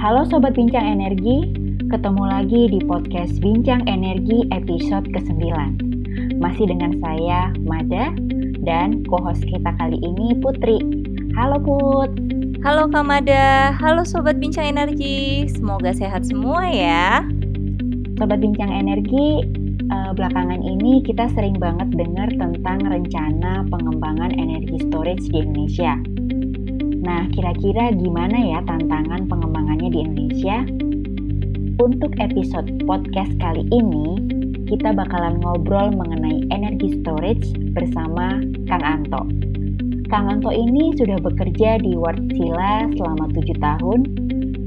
Halo Sobat Bincang Energi, ketemu lagi di podcast Bincang Energi episode ke-9. Masih dengan saya, Mada, dan co-host kita kali ini Putri. Halo Put. Halo Kak Mada, halo Sobat Bincang Energi, semoga sehat semua ya. Sobat Bincang Energi, uh, belakangan ini kita sering banget dengar tentang rencana pengembangan energi storage di Indonesia. Nah, kira-kira gimana ya tantangan pengembangannya di Indonesia? Untuk episode podcast kali ini, kita bakalan ngobrol mengenai energi storage bersama Kang Anto. Kang Anto ini sudah bekerja di Wärtsilä selama 7 tahun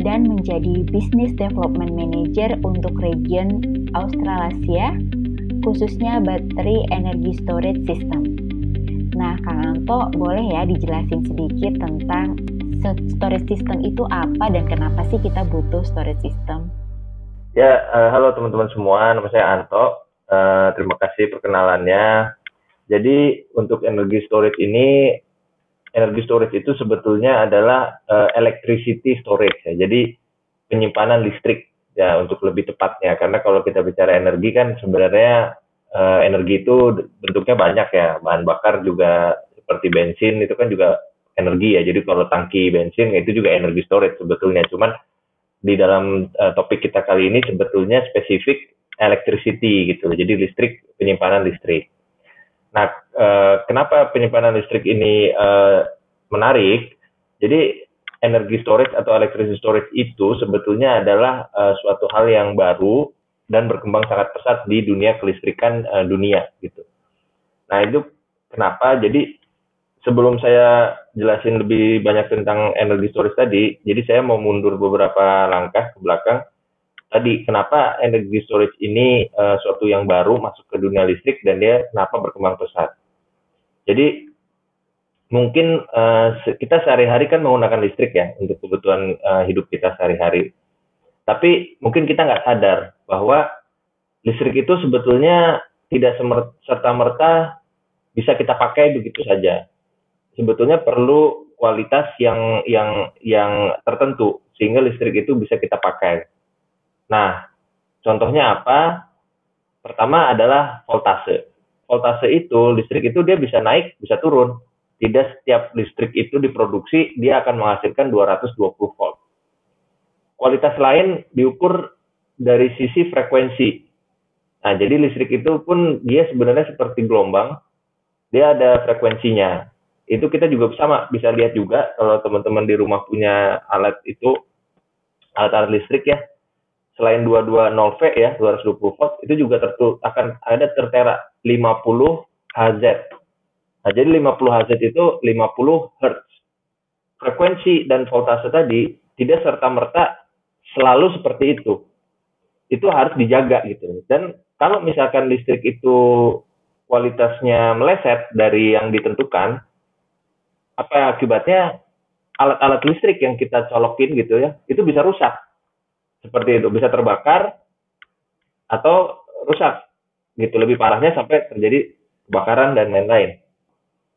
dan menjadi Business Development Manager untuk region Australasia, khususnya Battery Energy Storage System. Nah, Kang Anto, boleh ya dijelasin sedikit tentang storage system itu apa dan kenapa sih kita butuh storage system? Ya, uh, halo teman-teman semua, nama saya Anto. Uh, terima kasih perkenalannya. Jadi untuk energi storage ini, energi storage itu sebetulnya adalah uh, electricity storage ya. Jadi penyimpanan listrik ya untuk lebih tepatnya. Karena kalau kita bicara energi kan sebenarnya uh, energi itu bentuknya banyak ya, bahan bakar juga seperti bensin itu kan juga energi ya. Jadi kalau tangki bensin itu juga energi storage sebetulnya. Cuman di dalam uh, topik kita kali ini sebetulnya spesifik electricity gitu. Jadi listrik, penyimpanan listrik. Nah, uh, kenapa penyimpanan listrik ini uh, menarik? Jadi energi storage atau electricity storage itu sebetulnya adalah uh, suatu hal yang baru dan berkembang sangat pesat di dunia kelistrikan uh, dunia gitu. Nah itu kenapa? Jadi sebelum saya jelasin lebih banyak tentang energi storage tadi, jadi saya mau mundur beberapa langkah ke belakang. Tadi kenapa energi storage ini uh, suatu yang baru masuk ke dunia listrik dan dia kenapa berkembang pesat? Jadi mungkin uh, kita sehari-hari kan menggunakan listrik ya untuk kebutuhan uh, hidup kita sehari-hari. Tapi mungkin kita nggak sadar bahwa listrik itu sebetulnya tidak serta merta bisa kita pakai begitu saja. Sebetulnya perlu kualitas yang yang yang tertentu sehingga listrik itu bisa kita pakai. Nah, contohnya apa? Pertama adalah voltase. Voltase itu listrik itu dia bisa naik, bisa turun. Tidak setiap listrik itu diproduksi dia akan menghasilkan 220 volt kualitas lain diukur dari sisi frekuensi. Nah, jadi listrik itu pun dia sebenarnya seperti gelombang, dia ada frekuensinya. Itu kita juga sama bisa lihat juga kalau teman-teman di rumah punya alat itu alat-alat listrik ya. Selain 220V ya, 220 volt, itu juga tertu akan ada tertera 50 Hz. Nah, jadi 50 Hz itu 50 Hz. Frekuensi dan voltase tadi tidak serta-merta selalu seperti itu. Itu harus dijaga gitu. Dan kalau misalkan listrik itu kualitasnya meleset dari yang ditentukan, apa akibatnya alat-alat listrik yang kita colokin gitu ya, itu bisa rusak. Seperti itu, bisa terbakar atau rusak. Gitu lebih parahnya sampai terjadi kebakaran dan lain-lain.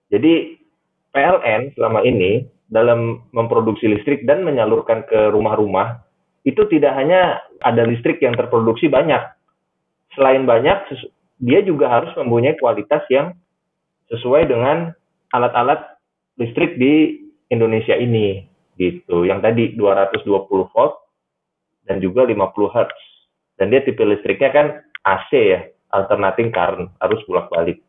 Jadi PLN selama ini dalam memproduksi listrik dan menyalurkan ke rumah-rumah itu tidak hanya ada listrik yang terproduksi banyak. Selain banyak, dia juga harus mempunyai kualitas yang sesuai dengan alat-alat listrik di Indonesia ini gitu. Yang tadi 220 volt dan juga 50 Hz. Dan dia tipe listriknya kan AC ya, alternating current, harus bolak-balik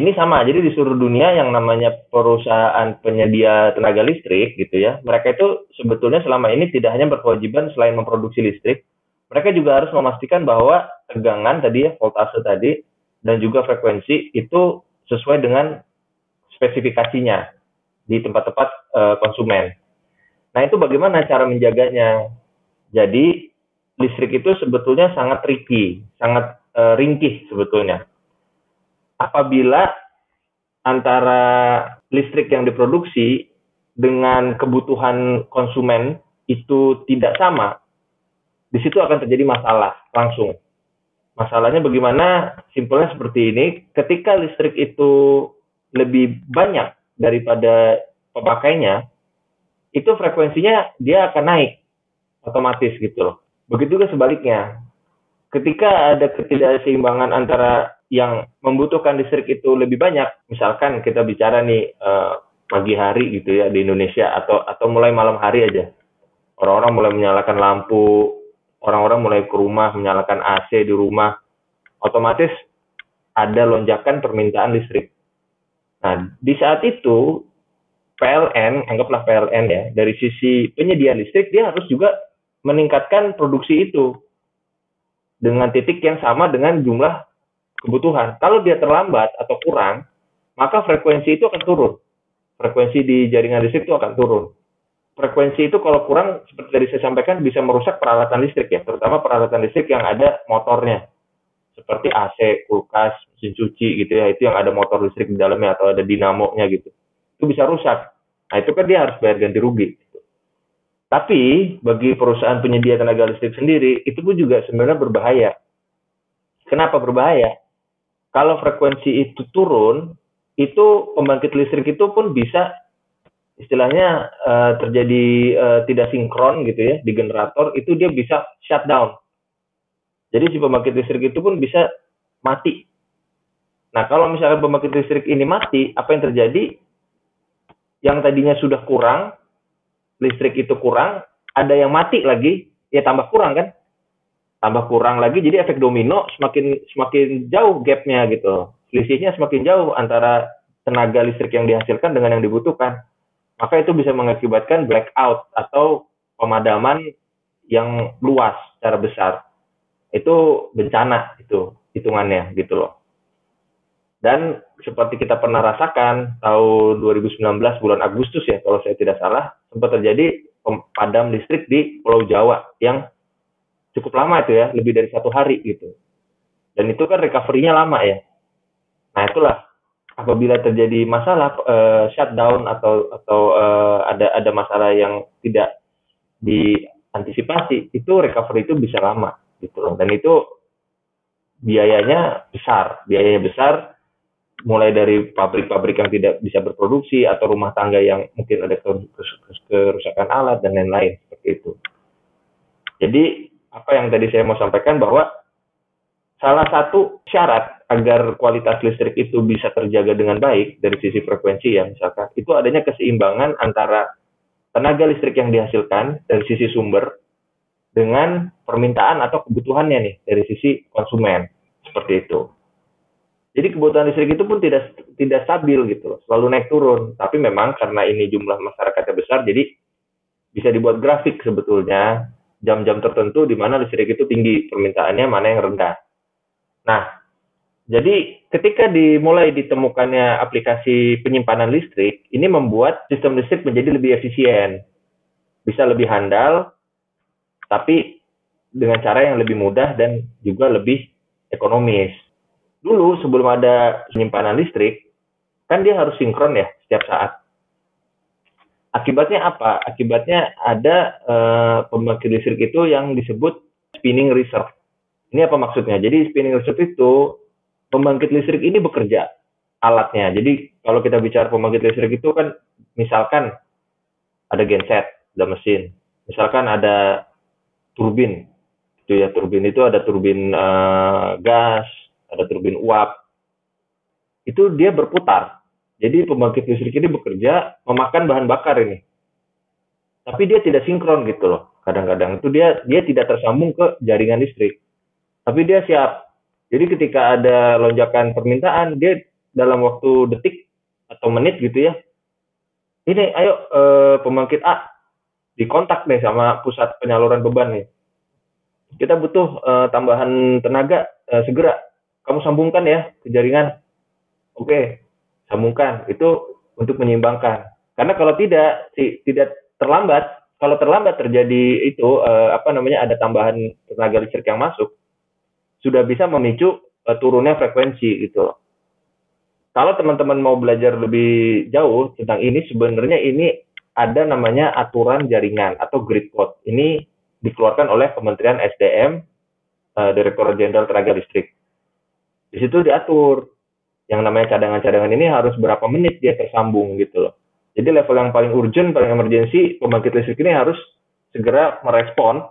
ini sama jadi di seluruh dunia yang namanya perusahaan penyedia tenaga listrik gitu ya mereka itu sebetulnya selama ini tidak hanya berkewajiban selain memproduksi listrik mereka juga harus memastikan bahwa tegangan tadi ya voltase tadi dan juga frekuensi itu sesuai dengan spesifikasinya di tempat-tempat uh, konsumen. Nah itu bagaimana cara menjaganya? Jadi listrik itu sebetulnya sangat tricky sangat uh, ringkih sebetulnya apabila antara listrik yang diproduksi dengan kebutuhan konsumen itu tidak sama, di situ akan terjadi masalah langsung. Masalahnya bagaimana? Simpelnya seperti ini, ketika listrik itu lebih banyak daripada pemakainya, itu frekuensinya dia akan naik. otomatis gitu loh. Begitu juga sebaliknya. Ketika ada ketidakseimbangan antara yang membutuhkan listrik itu lebih banyak, misalkan kita bicara nih uh, pagi hari gitu ya di Indonesia atau atau mulai malam hari aja. Orang-orang mulai menyalakan lampu, orang-orang mulai ke rumah menyalakan AC di rumah, otomatis ada lonjakan permintaan listrik. Nah, di saat itu PLN, anggaplah PLN ya, dari sisi penyedia listrik dia harus juga meningkatkan produksi itu dengan titik yang sama dengan jumlah kebutuhan. Kalau dia terlambat atau kurang, maka frekuensi itu akan turun. Frekuensi di jaringan listrik itu akan turun. Frekuensi itu kalau kurang, seperti tadi saya sampaikan, bisa merusak peralatan listrik ya, terutama peralatan listrik yang ada motornya. Seperti AC, kulkas, mesin cuci gitu ya, itu yang ada motor listrik di dalamnya atau ada dinamonya gitu itu bisa rusak. Nah itu kan dia harus bayar ganti rugi. Tapi bagi perusahaan penyedia tenaga listrik sendiri itu pun juga sebenarnya berbahaya. Kenapa berbahaya? Kalau frekuensi itu turun, itu pembangkit listrik itu pun bisa istilahnya uh, terjadi uh, tidak sinkron gitu ya di generator itu dia bisa shutdown. Jadi si pembangkit listrik itu pun bisa mati. Nah kalau misalkan pembangkit listrik ini mati, apa yang terjadi? yang tadinya sudah kurang, listrik itu kurang, ada yang mati lagi, ya tambah kurang kan? Tambah kurang lagi, jadi efek domino semakin semakin jauh gapnya gitu. Selisihnya semakin jauh antara tenaga listrik yang dihasilkan dengan yang dibutuhkan. Maka itu bisa mengakibatkan blackout atau pemadaman yang luas secara besar. Itu bencana itu hitungannya gitu loh. Dan seperti kita pernah rasakan tahun 2019 bulan Agustus ya kalau saya tidak salah sempat terjadi padam listrik di Pulau Jawa yang cukup lama itu ya lebih dari satu hari gitu. Dan itu kan recovery-nya lama ya. Nah itulah apabila terjadi masalah uh, shutdown atau atau uh, ada ada masalah yang tidak diantisipasi itu recovery itu bisa lama gitu loh. Dan itu biayanya besar, biayanya besar mulai dari pabrik-pabrik yang tidak bisa berproduksi atau rumah tangga yang mungkin ada kerusakan alat dan lain-lain seperti itu. Jadi apa yang tadi saya mau sampaikan bahwa salah satu syarat agar kualitas listrik itu bisa terjaga dengan baik dari sisi frekuensi ya misalkan itu adanya keseimbangan antara tenaga listrik yang dihasilkan dari sisi sumber dengan permintaan atau kebutuhannya nih dari sisi konsumen seperti itu. Jadi kebutuhan listrik itu pun tidak tidak stabil gitu loh, selalu naik turun. Tapi memang karena ini jumlah masyarakatnya besar, jadi bisa dibuat grafik sebetulnya jam-jam tertentu di mana listrik itu tinggi permintaannya, mana yang rendah. Nah, jadi ketika dimulai ditemukannya aplikasi penyimpanan listrik, ini membuat sistem listrik menjadi lebih efisien, bisa lebih handal, tapi dengan cara yang lebih mudah dan juga lebih ekonomis dulu sebelum ada penyimpanan listrik, kan dia harus sinkron ya setiap saat. Akibatnya apa? Akibatnya ada uh, pembangkit listrik itu yang disebut spinning reserve. Ini apa maksudnya? Jadi spinning reserve itu pembangkit listrik ini bekerja alatnya. Jadi kalau kita bicara pembangkit listrik itu kan misalkan ada genset, ada mesin. Misalkan ada turbin. Itu ya turbin itu ada turbin uh, gas, ada turbin uap. Itu dia berputar. Jadi pembangkit listrik ini bekerja memakan bahan bakar ini. Tapi dia tidak sinkron gitu loh. Kadang-kadang itu dia dia tidak tersambung ke jaringan listrik. Tapi dia siap. Jadi ketika ada lonjakan permintaan, dia dalam waktu detik atau menit gitu ya. Ini ayo eh, pembangkit A dikontak nih sama pusat penyaluran beban nih. Kita butuh eh, tambahan tenaga eh, segera kamu sambungkan ya ke jaringan. Oke, sambungkan. Itu untuk menyeimbangkan. Karena kalau tidak, si, tidak terlambat, kalau terlambat terjadi itu uh, apa namanya ada tambahan tenaga listrik yang masuk, sudah bisa memicu uh, turunnya frekuensi gitu. Kalau teman-teman mau belajar lebih jauh tentang ini, sebenarnya ini ada namanya aturan jaringan atau grid code. Ini dikeluarkan oleh Kementerian SDM, uh, Direktur Jenderal Tenaga Listrik. Di situ diatur yang namanya cadangan-cadangan ini harus berapa menit dia tersambung gitu loh. Jadi level yang paling urgent, paling emergensi, pembangkit listrik ini harus segera merespon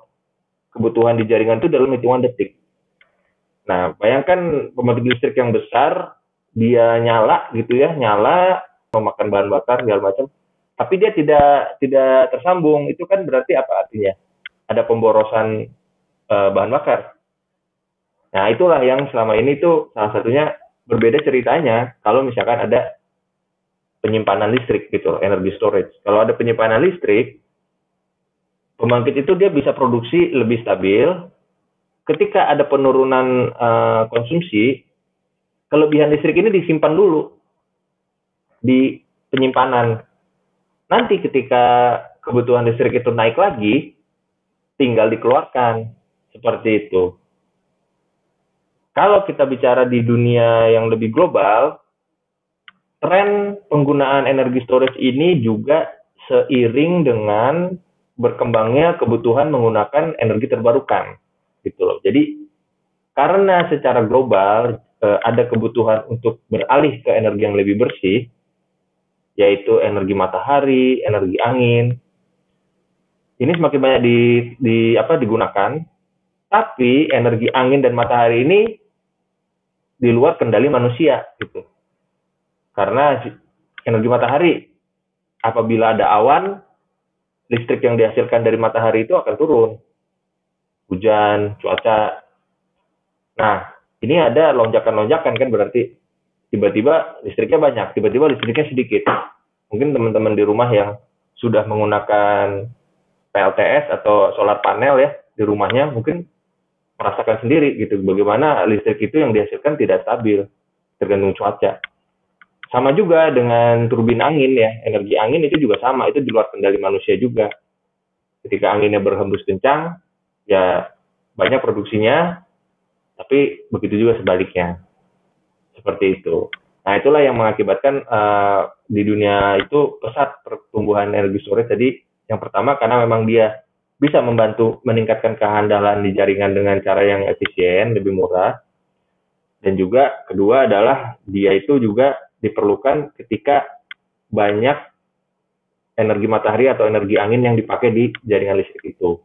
kebutuhan di jaringan itu dalam hitungan detik. Nah, bayangkan pembangkit listrik yang besar, dia nyala gitu ya, nyala, memakan bahan bakar segala macam, tapi dia tidak tidak tersambung, itu kan berarti apa artinya? Ada pemborosan uh, bahan bakar. Nah, itulah yang selama ini tuh salah satunya berbeda ceritanya kalau misalkan ada penyimpanan listrik gitu, energi storage. Kalau ada penyimpanan listrik, pembangkit itu dia bisa produksi lebih stabil. Ketika ada penurunan uh, konsumsi, kelebihan listrik ini disimpan dulu di penyimpanan. Nanti ketika kebutuhan listrik itu naik lagi, tinggal dikeluarkan seperti itu. Kalau kita bicara di dunia yang lebih global, tren penggunaan energi storage ini juga seiring dengan berkembangnya kebutuhan menggunakan energi terbarukan gitu loh. Jadi karena secara global eh, ada kebutuhan untuk beralih ke energi yang lebih bersih yaitu energi matahari, energi angin. Ini semakin banyak di, di apa digunakan, tapi energi angin dan matahari ini di luar kendali manusia gitu. Karena energi matahari apabila ada awan listrik yang dihasilkan dari matahari itu akan turun. Hujan, cuaca. Nah, ini ada lonjakan-lonjakan kan berarti tiba-tiba listriknya banyak, tiba-tiba listriknya sedikit. Mungkin teman-teman di rumah yang sudah menggunakan PLTS atau solar panel ya di rumahnya mungkin merasakan sendiri gitu bagaimana listrik itu yang dihasilkan tidak stabil tergantung cuaca. Sama juga dengan turbin angin ya, energi angin itu juga sama, itu di luar kendali manusia juga. Ketika anginnya berhembus kencang, ya banyak produksinya, tapi begitu juga sebaliknya. Seperti itu. Nah, itulah yang mengakibatkan uh, di dunia itu pesat pertumbuhan energi storage tadi. Yang pertama karena memang dia bisa membantu meningkatkan kehandalan di jaringan dengan cara yang efisien, lebih murah. Dan juga kedua adalah dia itu juga diperlukan ketika banyak energi matahari atau energi angin yang dipakai di jaringan listrik itu.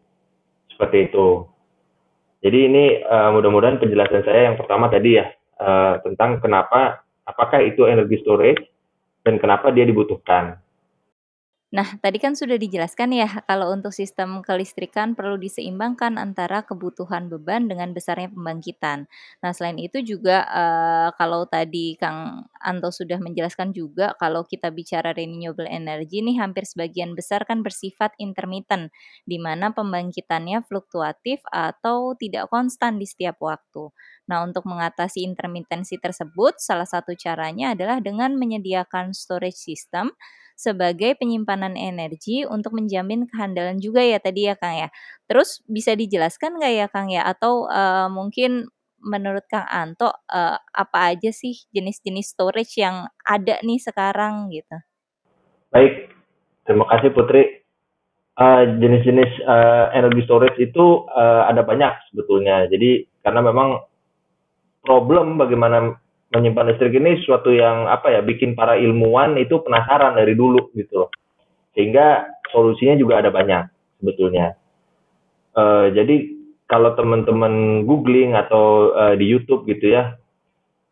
Seperti itu. Jadi ini uh, mudah-mudahan penjelasan saya yang pertama tadi ya uh, tentang kenapa apakah itu energi storage dan kenapa dia dibutuhkan. Nah, tadi kan sudah dijelaskan ya, kalau untuk sistem kelistrikan perlu diseimbangkan antara kebutuhan beban dengan besarnya pembangkitan. Nah, selain itu juga uh, kalau tadi Kang Anto sudah menjelaskan juga kalau kita bicara renewable energy ini hampir sebagian besar kan bersifat intermittent, di mana pembangkitannya fluktuatif atau tidak konstan di setiap waktu. Nah, untuk mengatasi intermitensi tersebut, salah satu caranya adalah dengan menyediakan storage system sebagai penyimpanan energi untuk menjamin kehandalan juga ya tadi ya Kang ya. Terus bisa dijelaskan nggak ya Kang ya atau uh, mungkin menurut Kang Anto uh, apa aja sih jenis-jenis storage yang ada nih sekarang gitu? Baik, terima kasih Putri. Uh, jenis-jenis uh, energi storage itu uh, ada banyak sebetulnya. Jadi karena memang problem bagaimana menyimpan listrik ini suatu yang apa ya bikin para ilmuwan itu penasaran dari dulu gitu loh. Sehingga solusinya juga ada banyak sebetulnya. Uh, jadi kalau teman-teman googling atau uh, di YouTube gitu ya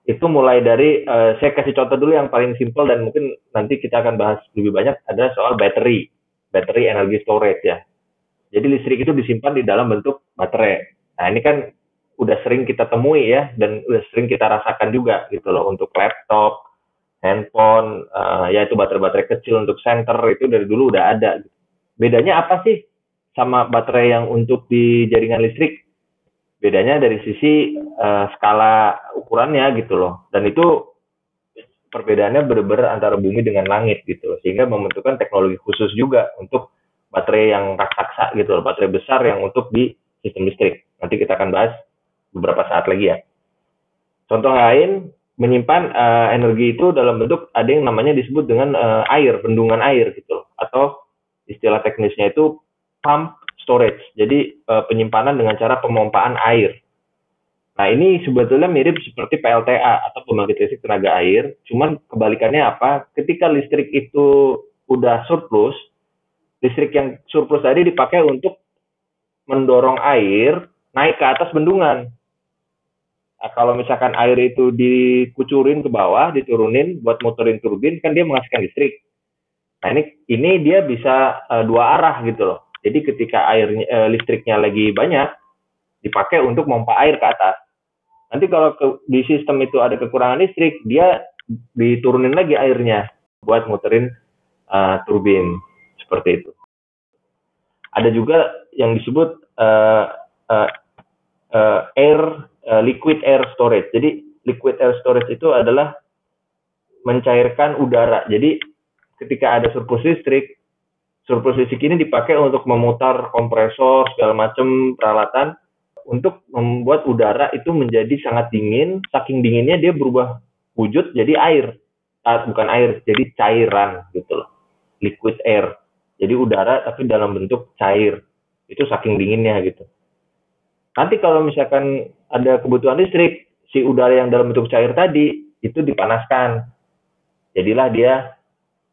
itu mulai dari uh, saya kasih contoh dulu yang paling simpel dan mungkin nanti kita akan bahas lebih banyak adalah soal battery battery energi storage ya. Jadi listrik itu disimpan di dalam bentuk baterai. Nah ini kan udah sering kita temui ya dan udah sering kita rasakan juga gitu loh untuk laptop, handphone, uh, ya itu baterai-baterai kecil untuk center itu dari dulu udah ada. Bedanya apa sih sama baterai yang untuk di jaringan listrik? Bedanya dari sisi uh, skala ukurannya gitu loh. Dan itu perbedaannya benar-benar antara bumi dengan langit gitu loh. Sehingga membentukkan teknologi khusus juga untuk baterai yang raksasa gitu loh, baterai besar yang untuk di sistem listrik. Nanti kita akan bahas beberapa saat lagi ya. Contoh lain, menyimpan uh, energi itu dalam bentuk ada yang namanya disebut dengan uh, air, bendungan air gitu atau istilah teknisnya itu pump storage. Jadi uh, penyimpanan dengan cara pemompaan air. Nah, ini sebetulnya mirip seperti PLTA atau pembangkit listrik tenaga air, cuman kebalikannya apa? Ketika listrik itu udah surplus, listrik yang surplus tadi dipakai untuk mendorong air naik ke atas bendungan. Nah, kalau misalkan air itu dikucurin ke bawah, diturunin buat motorin turbin, kan dia menghasilkan listrik. Nah ini ini dia bisa uh, dua arah gitu loh. Jadi ketika airnya uh, listriknya lagi banyak, dipakai untuk pompa air ke atas. Nanti kalau ke, di sistem itu ada kekurangan listrik, dia diturunin lagi airnya buat muterin uh, turbin seperti itu. Ada juga yang disebut uh, uh, uh, air uh, liquid air storage. Jadi liquid air storage itu adalah mencairkan udara. Jadi ketika ada surplus listrik, surplus listrik ini dipakai untuk memutar kompresor segala macam peralatan untuk membuat udara itu menjadi sangat dingin. Saking dinginnya dia berubah wujud jadi air. Uh, bukan air, jadi cairan gitu loh. Liquid air. Jadi udara tapi dalam bentuk cair itu saking dinginnya gitu. Nanti kalau misalkan ada kebutuhan listrik, si udara yang dalam bentuk cair tadi itu dipanaskan. Jadilah dia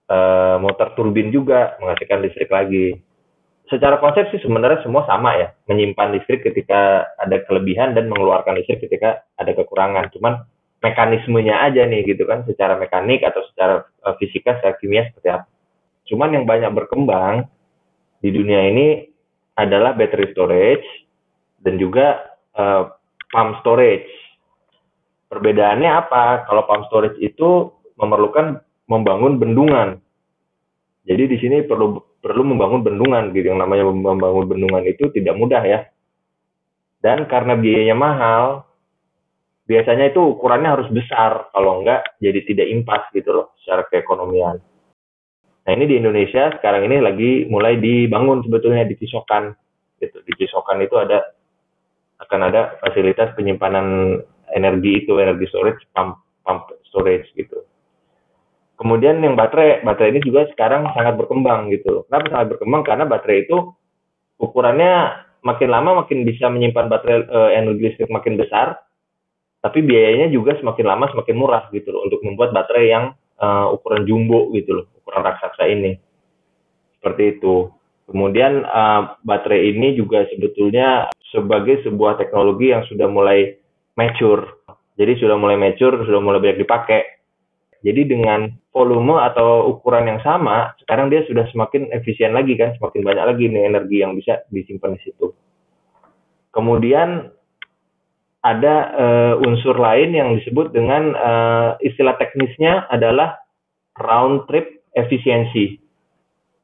e, motor turbin juga menghasilkan listrik lagi. Secara konsep sih sebenarnya semua sama ya, menyimpan listrik ketika ada kelebihan dan mengeluarkan listrik ketika ada kekurangan. Cuman mekanismenya aja nih gitu kan, secara mekanik atau secara uh, fisika, secara kimia seperti apa. Cuman yang banyak berkembang di dunia ini adalah battery storage dan juga uh, pump storage. Perbedaannya apa? Kalau pump storage itu memerlukan membangun bendungan. Jadi di sini perlu perlu membangun bendungan gitu. Yang namanya membangun bendungan itu tidak mudah ya. Dan karena biayanya mahal, biasanya itu ukurannya harus besar. Kalau enggak jadi tidak impas gitu loh secara keekonomian. Nah ini di Indonesia sekarang ini lagi mulai dibangun sebetulnya di Cisokan. Gitu. Di Cisokan itu ada akan ada fasilitas penyimpanan energi itu energi storage pump pump storage gitu. Kemudian yang baterai, baterai ini juga sekarang sangat berkembang gitu. Kenapa sangat berkembang? Karena baterai itu ukurannya makin lama makin bisa menyimpan baterai e, energi listrik makin besar, tapi biayanya juga semakin lama semakin murah gitu loh untuk membuat baterai yang uh, ukuran jumbo gitu loh, ukuran raksasa ini. Seperti itu. Kemudian uh, baterai ini juga sebetulnya sebagai sebuah teknologi yang sudah mulai mature. Jadi sudah mulai mature, sudah mulai banyak dipakai. Jadi dengan volume atau ukuran yang sama, sekarang dia sudah semakin efisien lagi kan, semakin banyak lagi nih energi yang bisa disimpan di situ. Kemudian ada uh, unsur lain yang disebut dengan uh, istilah teknisnya adalah round trip efisiensi.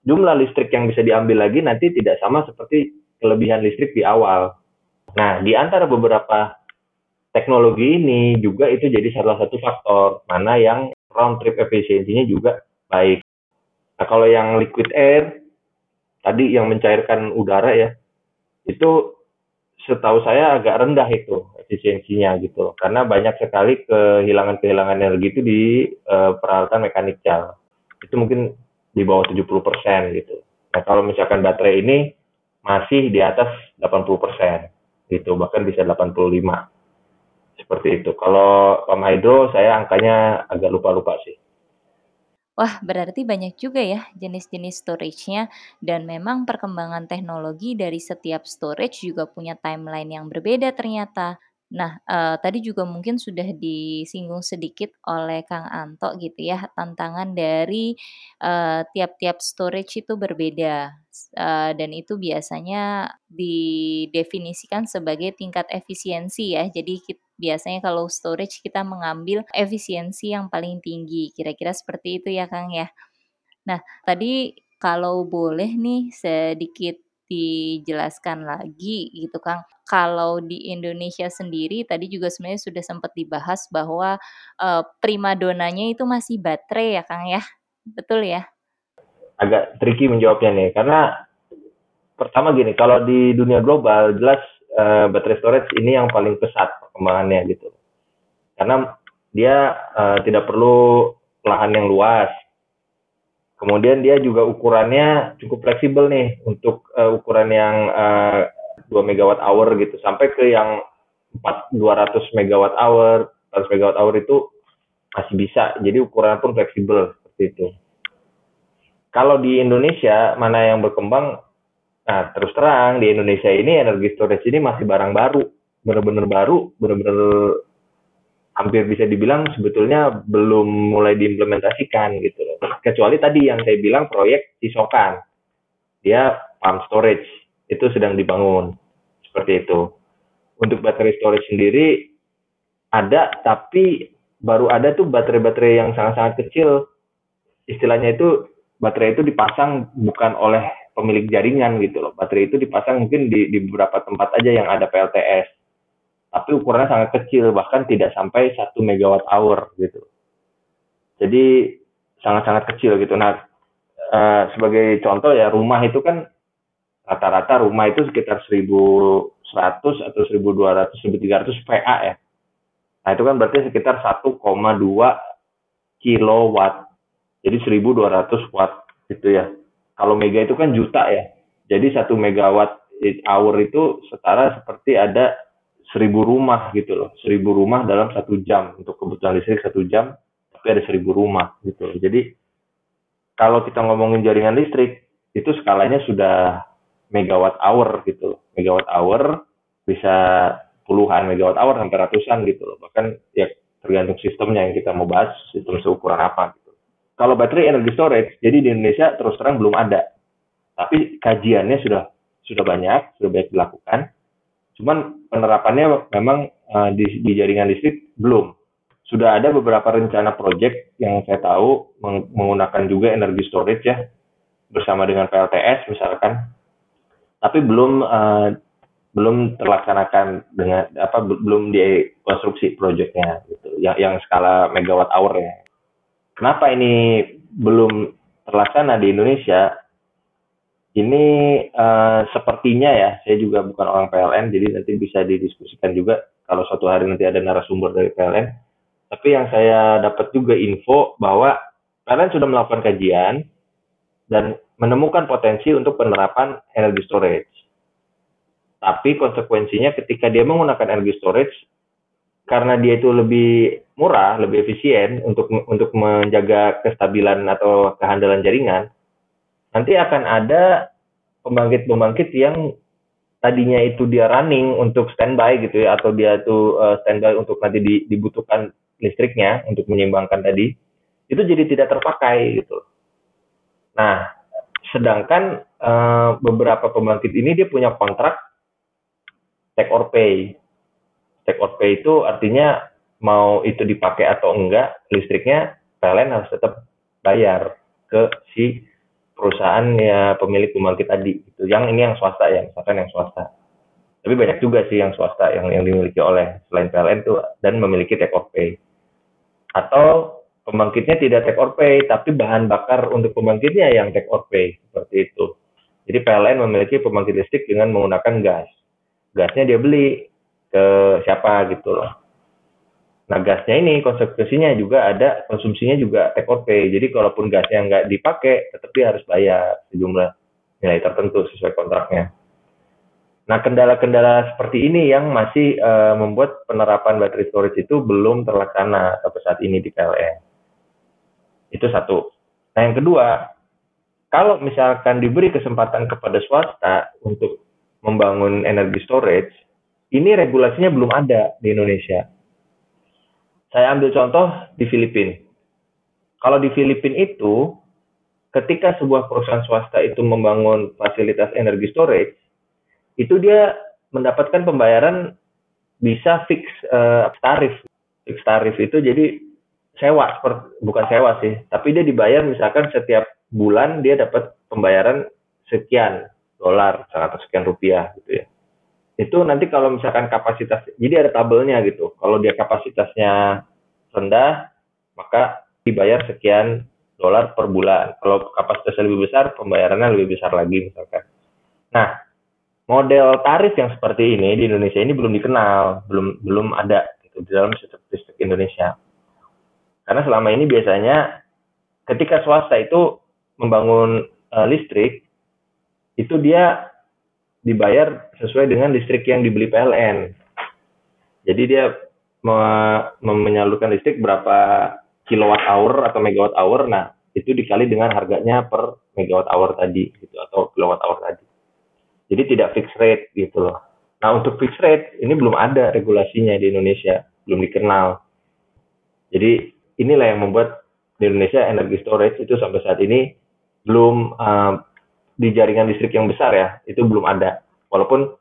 Jumlah listrik yang bisa diambil lagi nanti tidak sama seperti kelebihan listrik di awal. Nah, di antara beberapa teknologi ini juga itu jadi salah satu faktor mana yang round trip efisiensinya juga baik. Nah, kalau yang liquid air tadi yang mencairkan udara ya, itu setahu saya agak rendah itu efisiensinya gitu karena banyak sekali kehilangan-kehilangan energi itu di uh, peralatan mekanik cal itu mungkin di bawah 70% gitu nah kalau misalkan baterai ini masih di atas 80% gitu bahkan bisa 85 seperti itu. Kalau pump hydro saya angkanya agak lupa-lupa sih. Wah, berarti banyak juga ya jenis-jenis storage-nya. Dan memang perkembangan teknologi dari setiap storage juga punya timeline yang berbeda ternyata. Nah, uh, tadi juga mungkin sudah disinggung sedikit oleh Kang Anto gitu ya, tantangan dari, uh, tiap-tiap storage itu berbeda, uh, dan itu biasanya didefinisikan sebagai tingkat efisiensi ya. Jadi kit biasanya kalau storage kita mengambil efisiensi yang paling tinggi, kira-kira seperti itu ya, Kang, ya. Nah, tadi kalau boleh nih sedikit dijelaskan lagi gitu Kang. Kalau di Indonesia sendiri tadi juga sebenarnya sudah sempat dibahas bahwa uh, primadonanya itu masih baterai ya Kang ya. Betul ya? Agak tricky menjawabnya nih karena pertama gini, kalau di dunia global jelas uh, baterai storage ini yang paling pesat perkembangannya gitu. Karena dia uh, tidak perlu lahan yang luas, Kemudian dia juga ukurannya cukup fleksibel nih untuk uh, ukuran yang uh, 2 megawatt hour gitu sampai ke yang 4 200 megawatt hour, 100 megawatt hour itu masih bisa. Jadi ukuran pun fleksibel seperti itu. kalau di Indonesia mana yang berkembang nah terus terang di Indonesia ini energi storage ini masih barang baru benar-benar baru benar-benar hampir bisa dibilang sebetulnya belum mulai diimplementasikan gitu loh. Kecuali tadi yang saya bilang proyek Cisokan. Dia pump storage itu sedang dibangun. Seperti itu. Untuk baterai storage sendiri ada tapi baru ada tuh baterai-baterai yang sangat-sangat kecil. Istilahnya itu baterai itu dipasang bukan oleh pemilik jaringan gitu loh. Baterai itu dipasang mungkin di, di beberapa tempat aja yang ada PLTS tapi ukurannya sangat kecil bahkan tidak sampai satu megawatt hour gitu. Jadi sangat-sangat kecil gitu. Nah uh, sebagai contoh ya rumah itu kan rata-rata rumah itu sekitar 1100 atau 1200 1300 PA ya. Nah itu kan berarti sekitar 1,2 kilowatt. Jadi 1200 watt gitu ya. Kalau mega itu kan juta ya. Jadi satu megawatt hour itu setara seperti ada seribu rumah gitu loh. Seribu rumah dalam satu jam. Untuk kebutuhan listrik satu jam tapi ada seribu rumah gitu loh. Jadi kalau kita ngomongin jaringan listrik itu skalanya sudah megawatt hour gitu loh. Megawatt hour bisa puluhan megawatt hour sampai ratusan gitu loh. Bahkan ya tergantung sistemnya yang kita mau bahas sistem seukuran apa gitu. Kalau baterai energi storage jadi di Indonesia terus terang belum ada. Tapi kajiannya sudah sudah banyak sudah banyak dilakukan Cuman penerapannya memang uh, di, di jaringan listrik belum. Sudah ada beberapa rencana proyek yang saya tahu meng menggunakan juga energi storage ya bersama dengan PLTS misalkan. Tapi belum uh, belum terlaksanakan dengan apa belum dikonstruksi proyeknya gitu yang yang skala megawatt hour ya. Kenapa ini belum terlaksana di Indonesia? Ini uh, sepertinya ya, saya juga bukan orang PLN, jadi nanti bisa didiskusikan juga kalau suatu hari nanti ada narasumber dari PLN. Tapi yang saya dapat juga info bahwa PLN sudah melakukan kajian dan menemukan potensi untuk penerapan energi storage. Tapi konsekuensinya ketika dia menggunakan energi storage, karena dia itu lebih murah, lebih efisien untuk untuk menjaga kestabilan atau kehandalan jaringan, nanti akan ada pembangkit-pembangkit yang tadinya itu dia running untuk standby gitu ya atau dia itu uh, standby untuk nanti di, dibutuhkan listriknya untuk menyeimbangkan tadi itu jadi tidak terpakai gitu. Nah, sedangkan uh, beberapa pembangkit ini dia punya kontrak take or pay. Take or pay itu artinya mau itu dipakai atau enggak listriknya PLN harus tetap bayar ke si perusahaan ya pemilik pembangkit tadi itu yang ini yang swasta ya misalkan yang swasta. Tapi banyak juga sih yang swasta yang yang dimiliki oleh selain PLN itu dan memiliki take or pay. Atau pembangkitnya tidak take or pay tapi bahan bakar untuk pembangkitnya yang take or pay seperti itu. Jadi PLN memiliki pembangkit listrik dengan menggunakan gas. Gasnya dia beli ke siapa gitu loh Nah gasnya ini konsekuensinya juga ada konsumsinya juga take or pay. Jadi kalaupun gasnya nggak dipakai, tetap dia harus bayar sejumlah nilai tertentu sesuai kontraknya. Nah kendala-kendala seperti ini yang masih uh, membuat penerapan battery storage itu belum terlaksana sampai saat ini di PLN. Itu satu. Nah yang kedua, kalau misalkan diberi kesempatan kepada swasta untuk membangun energi storage, ini regulasinya belum ada di Indonesia saya ambil contoh di Filipina. Kalau di Filipina itu, ketika sebuah perusahaan swasta itu membangun fasilitas energi storage, itu dia mendapatkan pembayaran bisa fix uh, tarif. Fix tarif itu jadi sewa, bukan sewa sih, tapi dia dibayar misalkan setiap bulan dia dapat pembayaran sekian dolar atau sekian rupiah gitu ya itu nanti kalau misalkan kapasitas jadi ada tabelnya gitu. Kalau dia kapasitasnya rendah maka dibayar sekian dolar per bulan. Kalau kapasitasnya lebih besar pembayarannya lebih besar lagi misalkan. Nah model tarif yang seperti ini di Indonesia ini belum dikenal belum belum ada gitu, di dalam sistem listrik Indonesia. Karena selama ini biasanya ketika swasta itu membangun uh, listrik itu dia dibayar sesuai dengan listrik yang dibeli PLN. Jadi dia me menyalurkan listrik berapa kilowatt hour atau megawatt hour. Nah, itu dikali dengan harganya per megawatt hour tadi gitu atau kilowatt hour tadi. Jadi tidak fixed rate gitu loh. Nah untuk fixed rate ini belum ada regulasinya di Indonesia, belum dikenal. Jadi inilah yang membuat di Indonesia energi storage itu sampai saat ini belum uh, di jaringan listrik yang besar ya, itu belum ada. Walaupun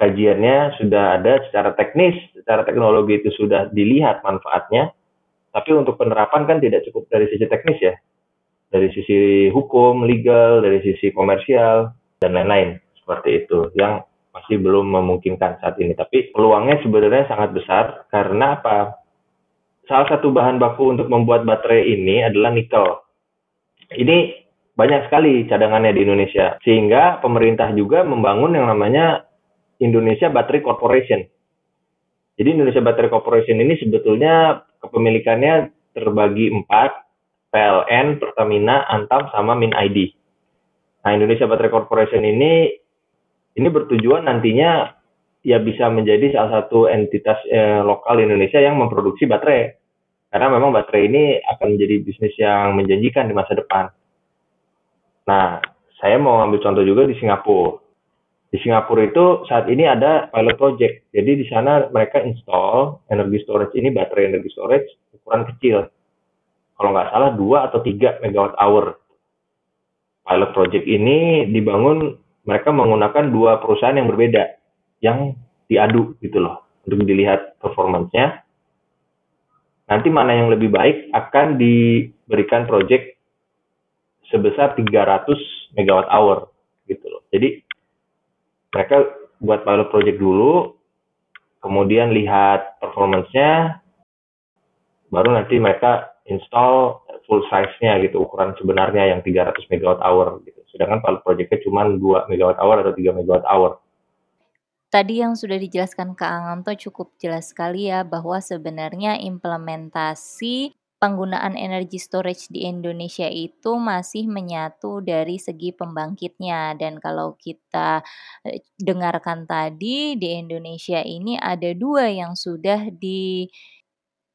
kajiannya sudah ada secara teknis, secara teknologi itu sudah dilihat manfaatnya, tapi untuk penerapan kan tidak cukup dari sisi teknis ya, dari sisi hukum, legal, dari sisi komersial, dan lain-lain seperti itu yang masih belum memungkinkan saat ini. Tapi peluangnya sebenarnya sangat besar karena apa? Salah satu bahan baku untuk membuat baterai ini adalah nikel. Ini banyak sekali cadangannya di Indonesia. Sehingga pemerintah juga membangun yang namanya Indonesia Battery Corporation. Jadi Indonesia Battery Corporation ini sebetulnya kepemilikannya terbagi empat, PLN, Pertamina, Antam, sama Min ID. Nah, Indonesia Battery Corporation ini ini bertujuan nantinya ya bisa menjadi salah satu entitas eh, lokal Indonesia yang memproduksi baterai. Karena memang baterai ini akan menjadi bisnis yang menjanjikan di masa depan. Nah, saya mau ambil contoh juga di Singapura. Di Singapura itu saat ini ada pilot project. Jadi di sana mereka install energi storage ini baterai energi storage ukuran kecil kalau nggak salah dua atau tiga megawatt hour. Pilot project ini dibangun mereka menggunakan dua perusahaan yang berbeda yang diadu gitu loh untuk dilihat performancenya. Nanti mana yang lebih baik akan diberikan project sebesar 300 megawatt hour gitu loh. Jadi mereka buat pilot project dulu, kemudian lihat performancenya, baru nanti mereka install full size-nya gitu ukuran sebenarnya yang 300 megawatt hour gitu. Sedangkan kalau proyeknya cuma 2 megawatt hour atau 3 megawatt hour. Tadi yang sudah dijelaskan Kak Anganto cukup jelas sekali ya bahwa sebenarnya implementasi penggunaan energi storage di Indonesia itu masih menyatu dari segi pembangkitnya dan kalau kita eh, dengarkan tadi di Indonesia ini ada dua yang sudah di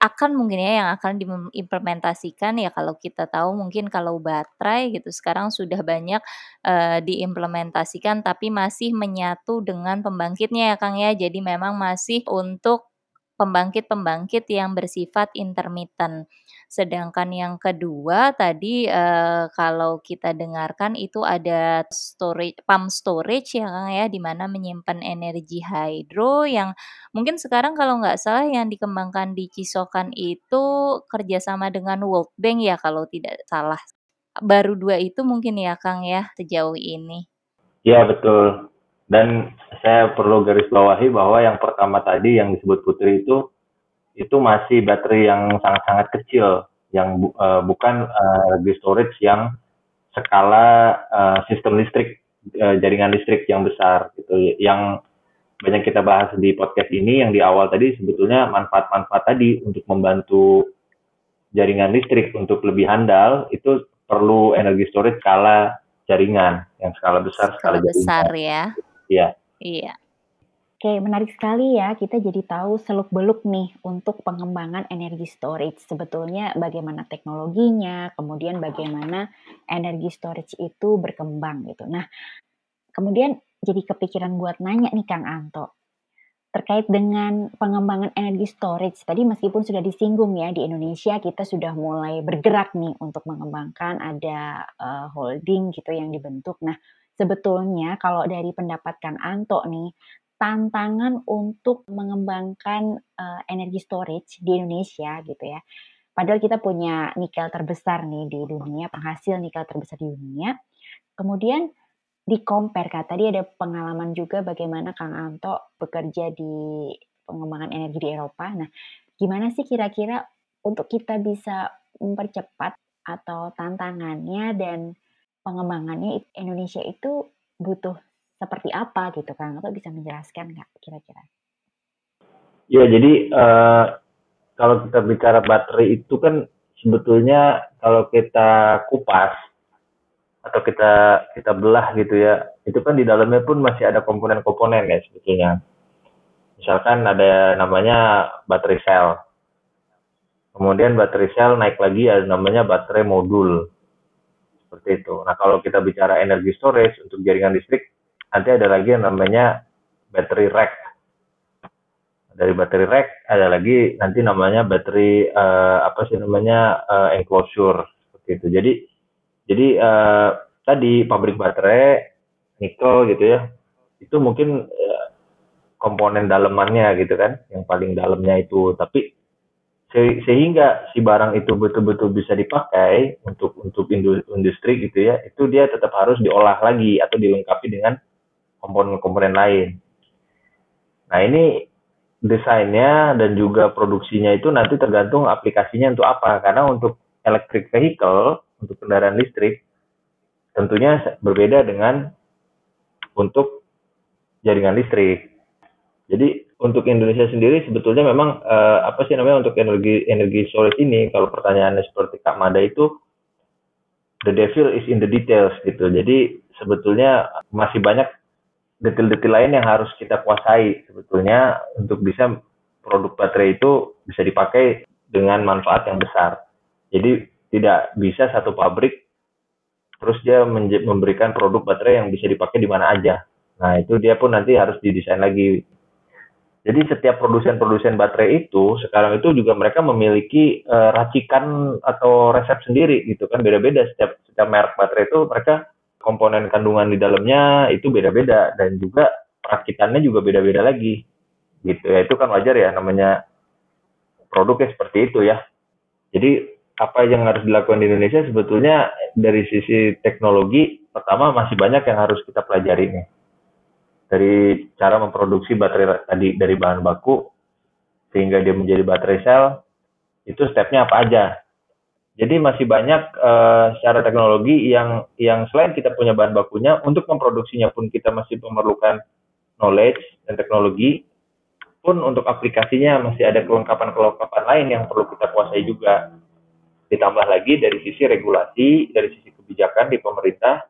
akan mungkin ya yang akan diimplementasikan ya kalau kita tahu mungkin kalau baterai gitu sekarang sudah banyak, uh, diimplementasikan tapi masih menyatu dengan pembangkitnya ya Kang ya. Jadi memang masih untuk pembangkit-pembangkit yang bersifat intermittent. Sedangkan yang kedua tadi, eee, kalau kita dengarkan itu ada storage pump storage ya, Kang, ya, di mana menyimpan energi hydro yang mungkin sekarang kalau nggak salah yang dikembangkan di Cisokan itu kerjasama dengan World Bank ya kalau tidak salah. Baru dua itu mungkin ya, Kang, ya, sejauh ini? Iya, betul. Dan saya perlu garis bawahi bahwa yang pertama tadi yang disebut Putri itu itu masih baterai yang sangat-sangat kecil, yang bu, uh, bukan uh, storage yang skala uh, sistem listrik, uh, jaringan listrik yang besar gitu. Yang banyak kita bahas di podcast ini yang di awal tadi sebetulnya manfaat-manfaat tadi untuk membantu jaringan listrik untuk lebih handal itu perlu energi storage skala jaringan yang skala besar skala, skala besar ya. Iya. Iya. Oke, menarik sekali ya. Kita jadi tahu seluk-beluk nih untuk pengembangan energi storage. Sebetulnya bagaimana teknologinya, kemudian bagaimana energi storage itu berkembang gitu. Nah, kemudian jadi kepikiran buat nanya nih Kang Anto. Terkait dengan pengembangan energi storage, tadi meskipun sudah disinggung ya di Indonesia kita sudah mulai bergerak nih untuk mengembangkan ada uh, holding gitu yang dibentuk. Nah, sebetulnya kalau dari pendapat Kang Anto nih, tantangan untuk mengembangkan uh, energi storage di Indonesia gitu ya. Padahal kita punya nikel terbesar nih di dunia, penghasil nikel terbesar di dunia. Kemudian di compare kak, tadi ada pengalaman juga bagaimana Kang Anto bekerja di pengembangan energi di Eropa. Nah, gimana sih kira-kira untuk kita bisa mempercepat atau tantangannya dan pengembangannya Indonesia itu butuh seperti apa gitu kan? Atau bisa menjelaskan nggak kira-kira? Ya, jadi uh, kalau kita bicara baterai itu kan sebetulnya kalau kita kupas atau kita kita belah gitu ya, itu kan di dalamnya pun masih ada komponen-komponen ya sebetulnya. Misalkan ada namanya baterai sel. Kemudian baterai sel naik lagi ada namanya baterai modul. Seperti itu. Nah, kalau kita bicara energi storage untuk jaringan listrik, nanti ada lagi yang namanya battery rack. Dari battery rack ada lagi nanti namanya battery uh, apa sih namanya uh, enclosure seperti itu. Jadi jadi uh, tadi pabrik baterai nikel gitu ya, itu mungkin komponen dalemannya gitu kan, yang paling dalamnya itu. Tapi sehingga si barang itu betul-betul bisa dipakai untuk untuk industri gitu ya itu dia tetap harus diolah lagi atau dilengkapi dengan komponen-komponen lain. Nah ini desainnya dan juga produksinya itu nanti tergantung aplikasinya untuk apa. Karena untuk electric vehicle untuk kendaraan listrik tentunya berbeda dengan untuk jaringan listrik. Jadi untuk Indonesia sendiri sebetulnya memang uh, apa sih namanya untuk energi energi storage ini kalau pertanyaannya seperti Kak Mada itu the devil is in the details gitu. Jadi sebetulnya masih banyak detail-detail lain yang harus kita kuasai sebetulnya untuk bisa produk baterai itu bisa dipakai dengan manfaat yang besar. Jadi tidak bisa satu pabrik terus dia memberikan produk baterai yang bisa dipakai di mana aja. Nah, itu dia pun nanti harus didesain lagi jadi setiap produsen-produsen baterai itu sekarang itu juga mereka memiliki uh, racikan atau resep sendiri gitu kan beda-beda. Setiap setiap merek baterai itu mereka komponen kandungan di dalamnya itu beda-beda. Dan juga perakitannya juga beda-beda lagi gitu ya. Itu kan wajar ya namanya produknya seperti itu ya. Jadi apa yang harus dilakukan di Indonesia sebetulnya dari sisi teknologi pertama masih banyak yang harus kita pelajari nih dari cara memproduksi baterai tadi dari bahan baku sehingga dia menjadi baterai sel itu stepnya apa aja. Jadi masih banyak uh, secara teknologi yang yang selain kita punya bahan bakunya untuk memproduksinya pun kita masih memerlukan knowledge dan teknologi. Pun untuk aplikasinya masih ada kelengkapan-kelengkapan lain yang perlu kita kuasai juga. Ditambah lagi dari sisi regulasi dari sisi kebijakan di pemerintah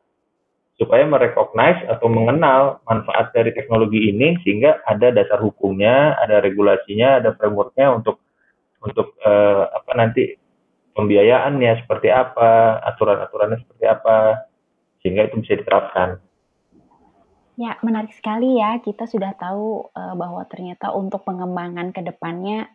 supaya merecognize atau mengenal manfaat dari teknologi ini sehingga ada dasar hukumnya, ada regulasinya, ada frameworknya untuk untuk uh, apa nanti pembiayaannya seperti apa, aturan-aturannya seperti apa, sehingga itu bisa diterapkan. Ya, menarik sekali ya. Kita sudah tahu uh, bahwa ternyata untuk pengembangan ke depannya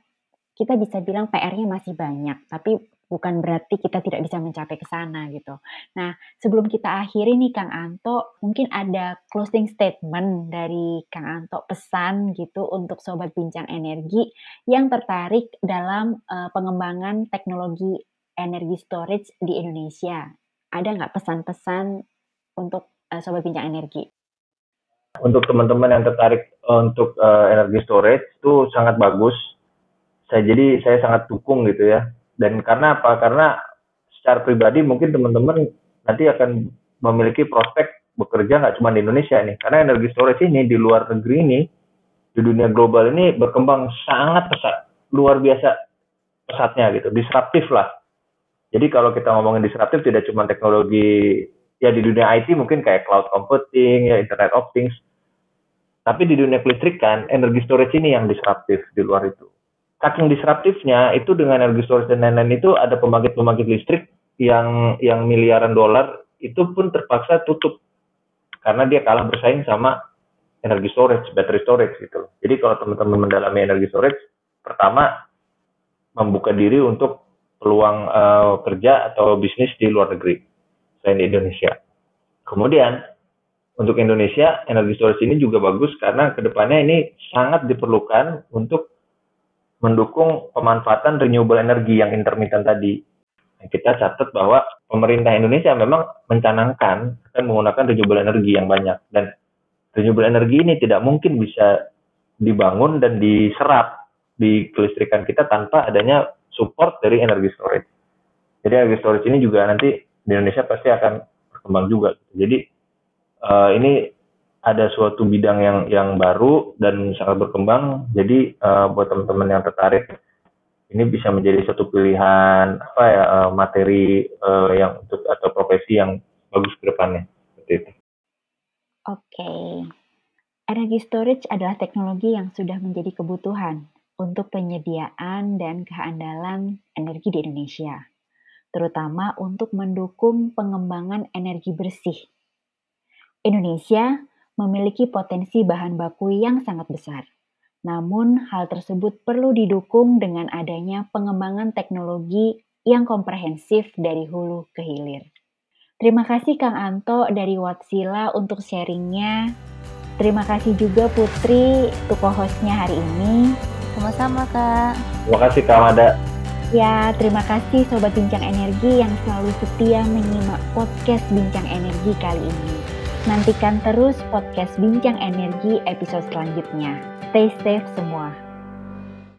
kita bisa bilang PR-nya masih banyak, tapi bukan berarti kita tidak bisa mencapai ke sana gitu. Nah, sebelum kita akhiri nih Kang Anto, mungkin ada closing statement dari Kang Anto pesan gitu untuk sobat bincang energi yang tertarik dalam uh, pengembangan teknologi energi storage di Indonesia. Ada nggak pesan-pesan untuk uh, sobat bincang energi? Untuk teman-teman yang tertarik untuk uh, energi storage itu sangat bagus. Saya jadi saya sangat dukung gitu ya dan karena apa? Karena secara pribadi mungkin teman-teman nanti akan memiliki prospek bekerja nggak cuma di Indonesia nih. Karena energi storage ini di luar negeri ini, di dunia global ini berkembang sangat pesat, luar biasa pesatnya gitu, disruptif lah. Jadi kalau kita ngomongin disruptif tidak cuma teknologi ya di dunia IT mungkin kayak cloud computing, ya Internet of Things. Tapi di dunia kelistrikan, energi storage ini yang disruptif di luar itu saking disruptifnya itu dengan energi storage dan lain-lain itu ada pembangkit-pembangkit listrik yang yang miliaran dolar itu pun terpaksa tutup karena dia kalah bersaing sama energi storage, battery storage gitu Jadi kalau teman-teman mendalami energi storage, pertama membuka diri untuk peluang uh, kerja atau bisnis di luar negeri selain di Indonesia. Kemudian untuk Indonesia energi storage ini juga bagus karena ke depannya ini sangat diperlukan untuk mendukung pemanfaatan renewable energy yang intermittent tadi. Kita catat bahwa pemerintah Indonesia memang mencanangkan akan menggunakan renewable energy yang banyak dan renewable energy ini tidak mungkin bisa dibangun dan diserap di kelistrikan kita tanpa adanya support dari energi storage. Jadi energi storage ini juga nanti di Indonesia pasti akan berkembang juga. Jadi uh, ini ada suatu bidang yang yang baru dan sangat berkembang. Jadi uh, buat teman-teman yang tertarik ini bisa menjadi satu pilihan apa ya uh, materi uh, yang untuk atau profesi yang bagus ke depannya seperti itu. Oke. Okay. Energi storage adalah teknologi yang sudah menjadi kebutuhan untuk penyediaan dan keandalan energi di Indonesia. terutama untuk mendukung pengembangan energi bersih. Indonesia memiliki potensi bahan baku yang sangat besar. Namun, hal tersebut perlu didukung dengan adanya pengembangan teknologi yang komprehensif dari hulu ke hilir. Terima kasih Kang Anto dari Watsila untuk sharingnya. Terima kasih juga Putri untuk hostnya hari ini. Sama-sama Kak. Terima kasih Kak Mada. Ya, terima kasih Sobat Bincang Energi yang selalu setia menyimak podcast Bincang Energi kali ini. Nantikan terus podcast Bincang Energi episode selanjutnya. Stay safe semua.